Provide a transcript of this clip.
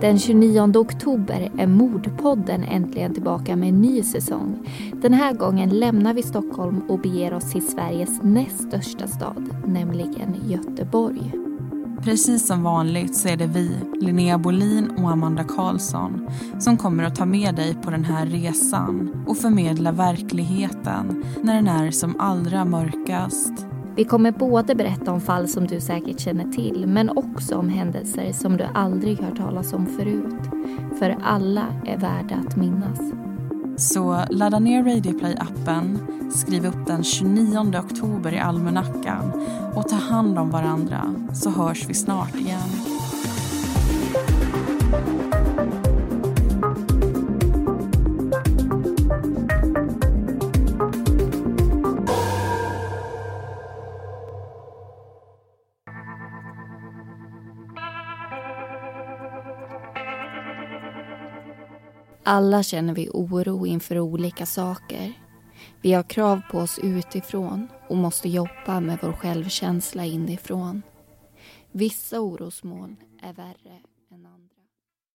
Den 29 oktober är Mordpodden äntligen tillbaka med en ny säsong. Den här gången lämnar vi Stockholm och beger oss till Sveriges näst största stad, nämligen Göteborg. Precis som vanligt så är det vi, Linnea Bolin och Amanda Karlsson som kommer att ta med dig på den här resan och förmedla verkligheten när den är som allra mörkast. Vi kommer både berätta om fall som du säkert känner till men också om händelser som du aldrig hört talas om förut. För alla är värda att minnas. Så ladda ner Radioplay-appen, skriv upp den 29 oktober i almanackan och ta hand om varandra så hörs vi snart igen. Alla känner vi oro inför olika saker. Vi har krav på oss utifrån och måste jobba med vår självkänsla inifrån. Vissa orosmoln är värre